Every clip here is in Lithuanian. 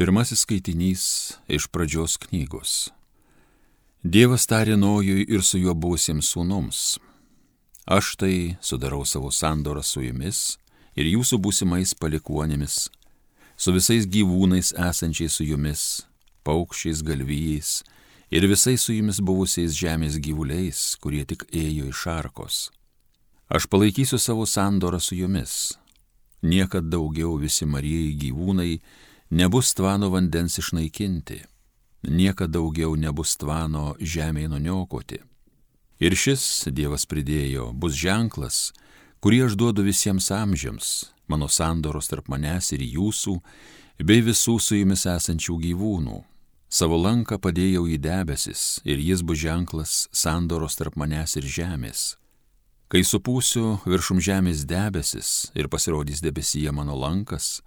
Pirmasis skaitinys iš pradžios knygos. Dievas tarė Nojui ir su juo būsiems sūnums. Aš tai sudarau savo sandorą su jumis ir jūsų būsimais palikuonėmis, su visais gyvūnais esančiais su jumis, paukščiais galvijais ir visais su jumis buvusiais žemės gyvuliais, kurie tik ėjo iš arkos. Aš palaikysiu savo sandorą su jumis. Niekad daugiau visi marieji gyvūnai nebus tvano vandens išnaikinti, niekada daugiau nebus tvano žemėje nuniokoti. Ir šis, Dievas pridėjo, bus ženklas, kurį aš duodu visiems amžiams, mano sandoros tarp manęs ir jūsų, bei visų su jumis esančių gyvūnų. Savo lanką padėjau į debesis ir jis bus ženklas sandoros tarp manęs ir žemės. Kai supūsiu viršum žemės debesis ir pasirodys debesyje mano lankas,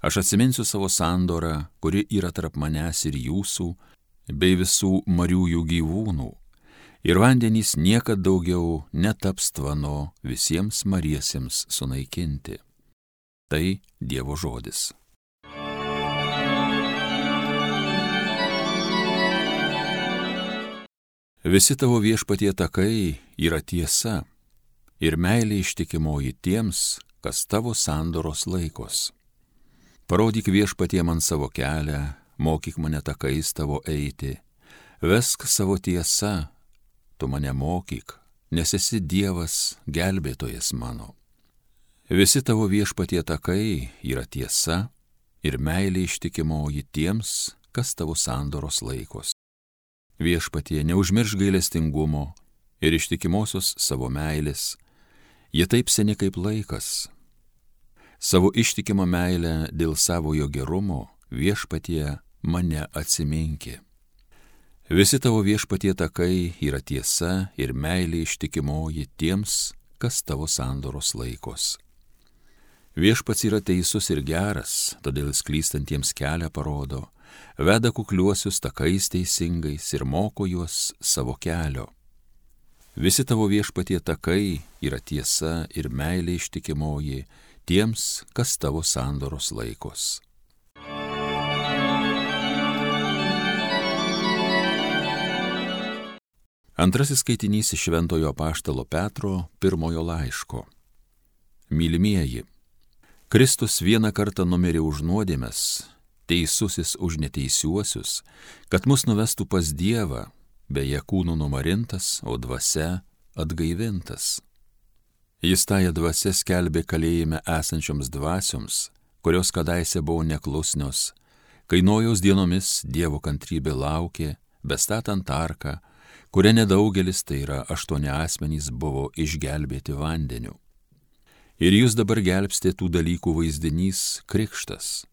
Aš atsiminsiu savo sandorą, kuri yra tarp manęs ir jūsų, bei visų mariųjų gyvūnų. Ir vandenys niekada daugiau netaps tvano visiems mariesiems sunaikinti. Tai Dievo žodis. Visi tavo viešpatie takai yra tiesa ir meilė ištikimoji tiems, kas tavo sandoros laikos. Parodyk viešpatie man savo kelią, mokyk mane takais tavo eiti, vesk savo tiesą, tu mane mokyk, nes esi Dievas, gelbėtojas mano. Visi tavo viešpatie takai yra tiesa ir meilė ištikimoji tiems, kas tavo sandoros laikos. Viešpatie neužmirš gailestingumo ir ištikimosios savo meilės, jie taip seni kaip laikas, Savo ištikimą meilę dėl savojo gerumo viešpatie mane atsiminkė. Visi tavo viešpatie takai yra tiesa ir meilė ištikimoji tiems, kas tavo sandoros laikos. Viešpats yra teisus ir geras, todėl sklystantiems kelią parodo, veda kukliuosius takais teisingais ir moko juos savo kelio. Visi tavo viešpatie takai yra tiesa ir meilė ištikimoji tiems, kas tavo sandoros laikos. Antrasis skaitinys iš Šventojo Paštalo Petro pirmojo laiško. Mylimieji, Kristus vieną kartą numirė už nuodėmes, teisusis už neteisiuosius, kad mus nuvestų pas Dievą, beje kūnų numarintas, o dvasia atgaivintas. Jis tąją dvasę skelbė kalėjime esančioms dvasioms, kurios kadaise buvo neklusnios, kai nojaus dienomis Dievo kantrybė laukė, bestatant arką, kuria nedaugelis, tai yra aštuoni asmenys, buvo išgelbėti vandeniu. Ir jūs dabar gelbstė tų dalykų vaizdinys krikštas.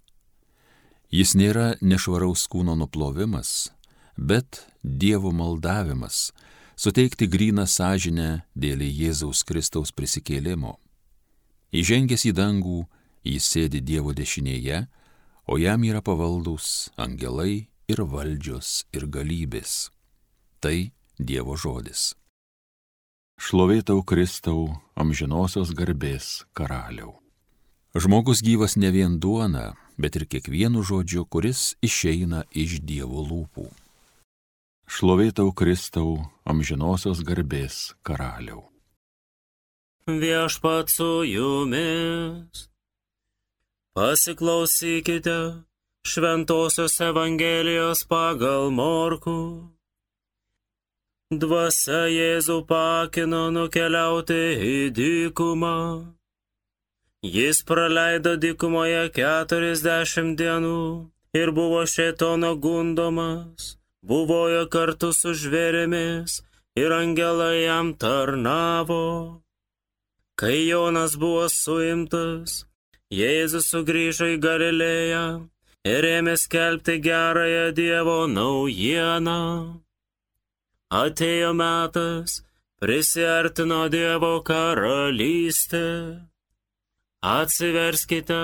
Jis nėra nešvaraus kūno nuplovimas, bet Dievo maldavimas, suteikti gryną sąžinę dėl Jėzaus Kristaus prisikėlimo. Įžengęs į dangų, jis sėdi Dievo dešinėje, o jam yra pavaldus angelai ir valdžios ir galybės. Tai Dievo žodis. Šlovėtau Kristau, amžinosios garbės karaliau. Žmogus gyvas ne vien duona, bet ir kiekvienu žodžiu, kuris išeina iš Dievo lūpų. Šlovėtau Kristau, amžinosios garbės karaliau. Viešpat su jumis. Pasiklausykite Šventojios Evangelijos pagal Morku. Dvasia Jėzų pakino nukeliauti į dykumą. Jis praleido dykumoje keturiasdešimt dienų ir buvo šėtono gundomas buvojo kartu su žvėrėmis ir angelai jam tarnavo. Kai Jonas buvo suimtas, Jėzus sugrįžo į Galilėją ir ėmė skelbti gerąją Dievo naujieną. Atėjo metas, prisartino Dievo karalystė. Atsiverskite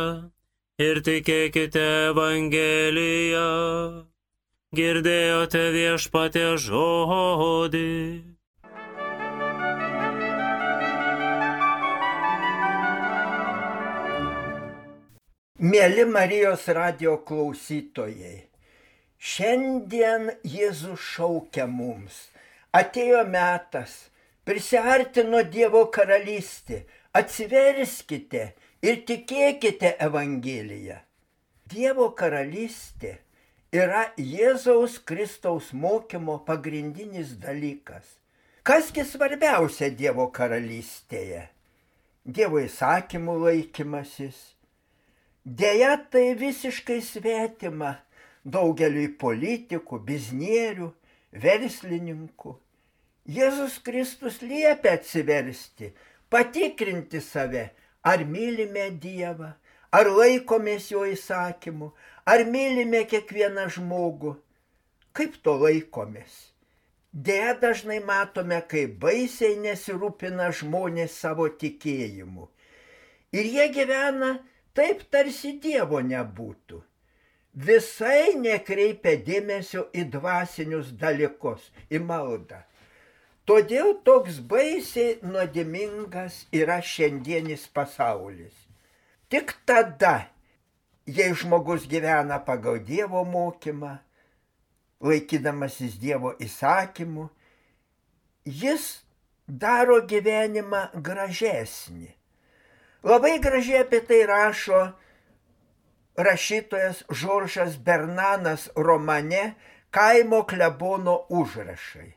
ir tikėkite Evangeliją girdėjote viešpatė žodį. Mėly Marijos radio klausytojai, šiandien Jėzus šaukia mums. Atėjo metas, prisartino Dievo karalystė, atsiverskite ir tikėkite Evangeliją. Dievo karalystė yra Jėzaus Kristaus mokymo pagrindinis dalykas. Kasgi svarbiausia Dievo karalystėje? Dievo įsakymų laikymasis. Deja, tai visiškai svetima daugeliui politikų, biznierių, verslininkų. Jėzus Kristus liepia atsiversti, patikrinti save, ar mylime Dievą, ar laikomės jo įsakymų, ar mylime kiekvieną žmogų. Kaip to laikomės? Deja dažnai matome, kaip baisiai nesirūpina žmonės savo tikėjimu. Ir jie gyvena taip, tarsi Dievo nebūtų. Visai nekreipia dėmesio į dvasinius dalykus, į maldą. Todėl toks baisiai nuodimingas yra šiandienis pasaulis. Tik tada, jei žmogus gyvena pagal Dievo mokymą, laikydamasis Dievo įsakymų, jis daro gyvenimą gražesnį. Labai gražiai apie tai rašo rašytojas Žoržas Bernanas romane Kaimo klebono užrašai.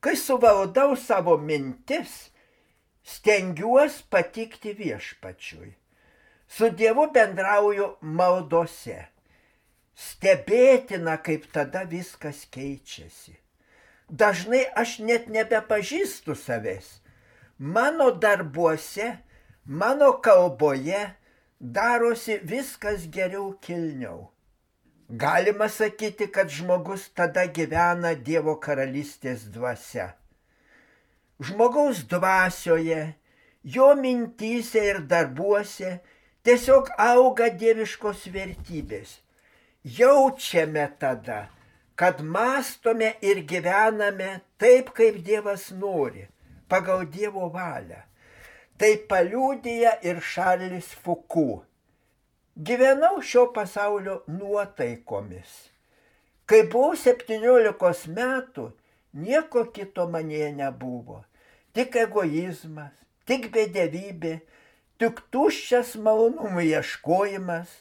Kai suvaldau savo mintis, stengiuosi patikti viešpačiui. Su Dievu bendrauju maldose Stebėtina, kaip tada viskas keičiasi. Dažnai aš net nebepažįstu savęs. Mano darbuose, mano kalboje darosi viskas geriau kilniau. Galima sakyti, kad žmogus tada gyvena Dievo karalystės dvasia. Žmogaus dvasioje, jo mintyse ir darbuose tiesiog auga dieviškos vertybės jaučiame tada, kad mastome ir gyvename taip, kaip Dievas nori, pagal Dievo valią. Tai paliūdija ir Šarlis Fuku. Gyvenau šio pasaulio nuotaikomis. Kai buvau 17 metų, nieko kito manie nebuvo. Tik egoizmas, tik bedevybė, tik tuščias malonumų ieškojimas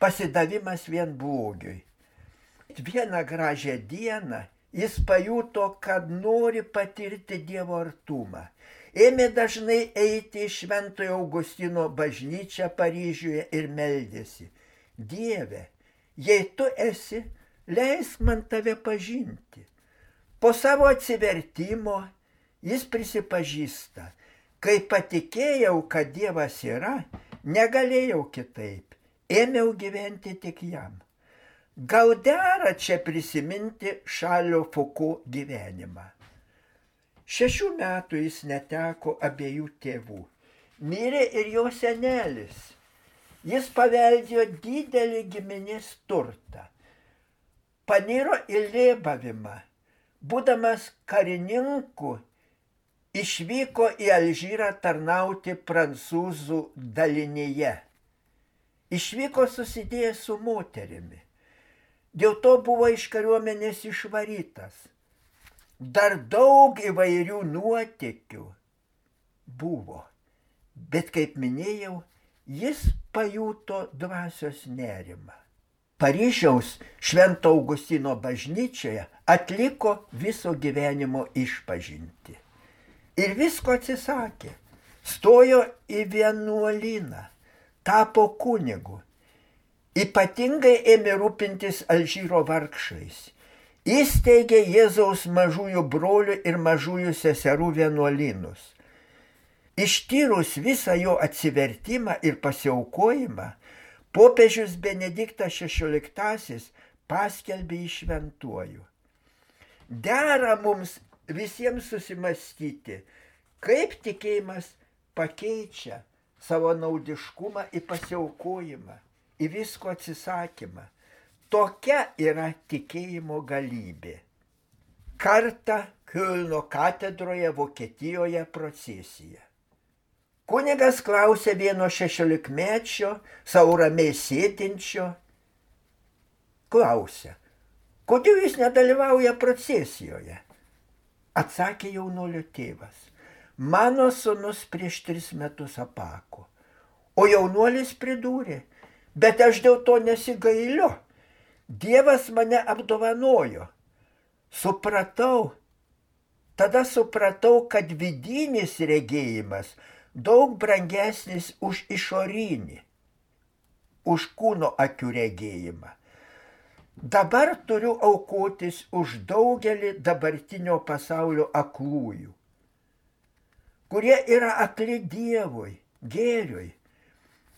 pasidavimas vien blogiui. Vieną gražią dieną jis pajuto, kad nori patirti Dievo artumą. Ėmė dažnai eiti į Šventojo Augustino bažnyčią Paryžiuje ir meldėsi. Dieve, jei tu esi, leisk man tave pažinti. Po savo atsivertimo jis prisipažįsta, kai patikėjau, kad Dievas yra, negalėjau kitaip ėmiau gyventi tik jam. Gal dera čia prisiminti Šalio Fuku gyvenimą. Šešių metų jis neteko abiejų tėvų. Mirė ir jo senelis. Jis paveldėjo didelį giminės turtą. Paniro į lėbavimą. Būdamas karininku, išvyko į Alžyrą tarnauti prancūzų dalinyje išvyko susidėjęs su moterimi. Dėl to buvo iš kariuomenės išvarytas. Dar daug įvairių nuotikių buvo. Bet kaip minėjau, jis pajuto dvasios nerimą. Paryžiaus Švento Augustino bažnyčioje atliko viso gyvenimo išpažinti. Ir visko atsisakė. Stojo į vienuolyną tapo kunigu. Ypatingai ėmė rūpintis Alžyro vargšais. Įsteigė Jėzaus mažųjų brolių ir mažųjų seserų vienuolynus. Ištyrus visą jo atsivertimą ir pasiaukojimą, popiežius Benediktas XVI paskelbė išventuoju. Dera mums visiems susimastyti, kaip tikėjimas pakeičia savo naudiškumą į pasiaukojimą, į visko atsisakymą. Tokia yra tikėjimo galybė. Kartą Kielno katedroje Vokietijoje procesija. Kunigas klausė vieno šešiolikmečio, savo ramiai sėdinčio. Klausė, kodėl jis nedalyvauja procesijoje? Atsakė jaunolio tėvas. Mano sunus prieš tris metus apako. O jaunuolis pridūrė, bet aš dėl to nesigailiu. Dievas mane apdovanojo. Supratau, tada supratau, kad vidinis regėjimas daug brangesnis už išorinį, už kūno akių regėjimą. Dabar turiu aukotis už daugelį dabartinio pasaulio aklųjų, kurie yra akli Dievui, gėriui.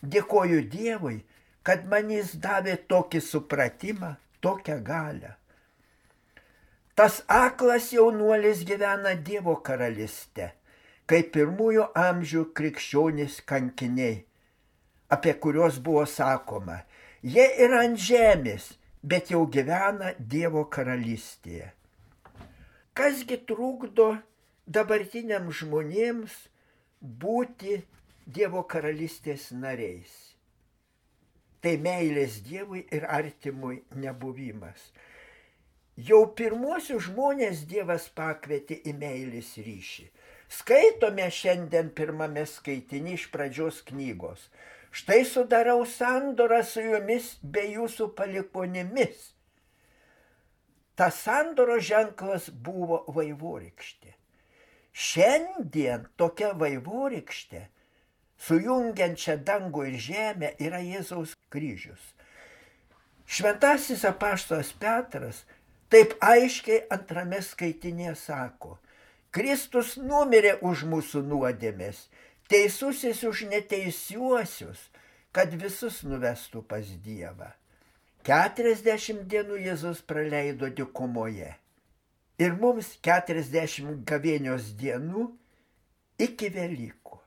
Dėkoju Dievui, kad man jis davė tokį supratimą, tokią galę. Tas aklas jaunuolis gyvena Dievo karalyste, kaip pirmųjų amžių krikščionys kankiniai, apie kuriuos buvo sakoma, jie yra ant žemės, bet jau gyvena Dievo karalystėje. Kasgi trukdo dabartiniam žmonėms būti Dievo karalystės nariais? Tai meilės Dievui ir artimui nebuvimas. Jau pirmuosius žmonės Dievas pakvietė į meilės ryšį. Skaitome šiandien pirmame skaitinį iš pradžios knygos. Štai sudarau sandorą su jumis bei jūsų palikonimis. Tas sandoro ženklas buvo vaivorykštė. Šiandien tokia vaivorykštė, sujungiančia dangų ir žemę, yra Jėzaus kryžius. Šventasis apaštos Petras taip aiškiai antrame skaitinėje sako, Kristus numirė už mūsų nuodėmės teisusis už neteisiuosius, kad visus nuvestų pas Dievą. 40 dienų Jėzus praleido dikumoje. Ir mums 40 gavėnios dienų iki Velykų.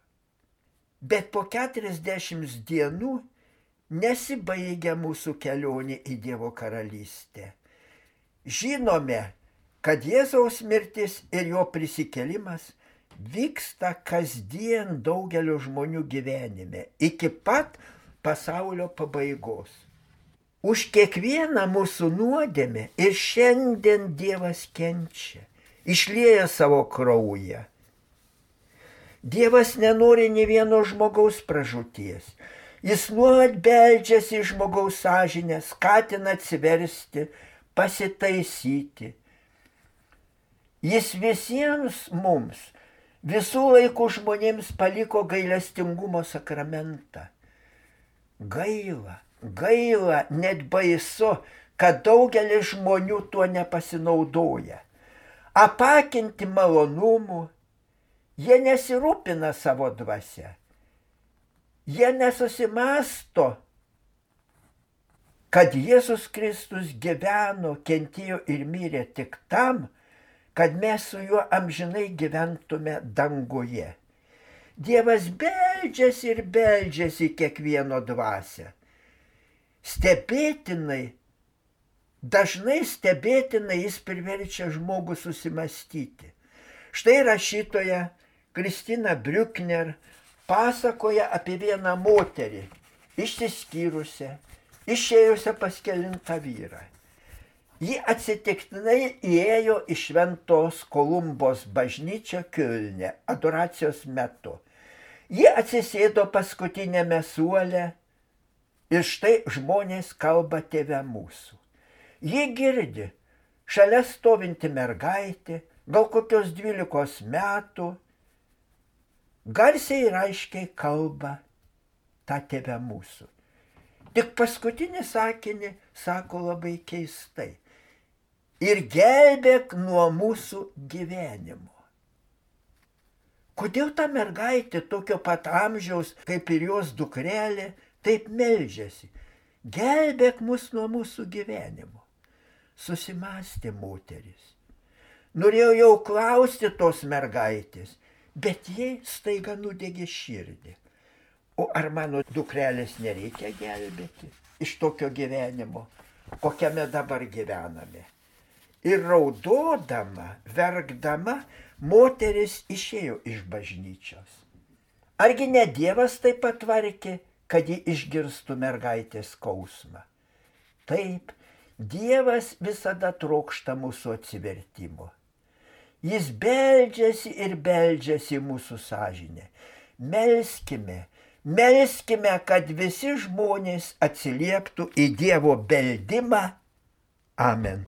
Bet po 40 dienų nesibaigia mūsų kelionė į Dievo karalystę. Žinome, kad Jėzaus mirtis ir jo prisikelimas vyksta kasdien daugelio žmonių gyvenime iki pat pasaulio pabaigos. Už kiekvieną mūsų nuodėmę ir šiandien Dievas kenčia, išlieja savo kraują. Dievas nenori ne vieno žmogaus pražūties. Jis nuolat beldžiasi į žmogaus sąžinę, skatina atsiversti, pasitaisyti. Jis visiems mums visų laikų žmonėms paliko gailestingumo sakramentą. Gaila, gaila, net baisu, kad daugelis žmonių tuo nepasinaudoja. Apakinti malonumų, jie nesirūpina savo dvasia. Jie nesusimasto, kad Jėzus Kristus gyveno, kentėjo ir mirė tik tam, kad mes su juo amžinai gyventume danguje. Dievas beldžiasi ir beldžiasi kiekvieno dvasę. Stebėtinai, dažnai stebėtinai jis priverčia žmogų susimastyti. Štai rašytoja Kristina Briukner pasakoja apie vieną moterį, išsiskyrusią, išėjusią pas kelintą vyrą. Ji atsitiktinai įėjo į Šventos Kolumbos bažnyčią Kilne adoracijos metu. Ji atsisėdo paskutinėme suole ir štai žmonės kalba tėve mūsų. Ji girdi, šalia stovinti mergaitė, gal kokios dvylikos metų, garsiai ir aiškiai kalba tą tėvę mūsų. Tik paskutinį sakinį sako labai keistai ir gelbėk nuo mūsų gyvenimo. Kodėl ta mergaitė tokio pat amžiaus kaip ir jos dukrelė taip melžiasi? Gelbėk mus nuo mūsų gyvenimo. Susimastė moteris. Norėjau jau klausti tos mergaitės, bet jai staiga nudegė širdį. O ar mano dukrelės nereikia gelbėti iš tokio gyvenimo, kokiame dabar gyvename? Ir raudodama, verkdama, moteris išėjo iš bažnyčios. Argi ne Dievas taip patvarkė, kad ji išgirstų mergaitės skausmą? Taip, Dievas visada trokšta mūsų atsivertimo. Jis beldžiasi ir beldžiasi mūsų sąžinę. Melskime, melskime, kad visi žmonės atsilieptų į Dievo beldimą. Amen.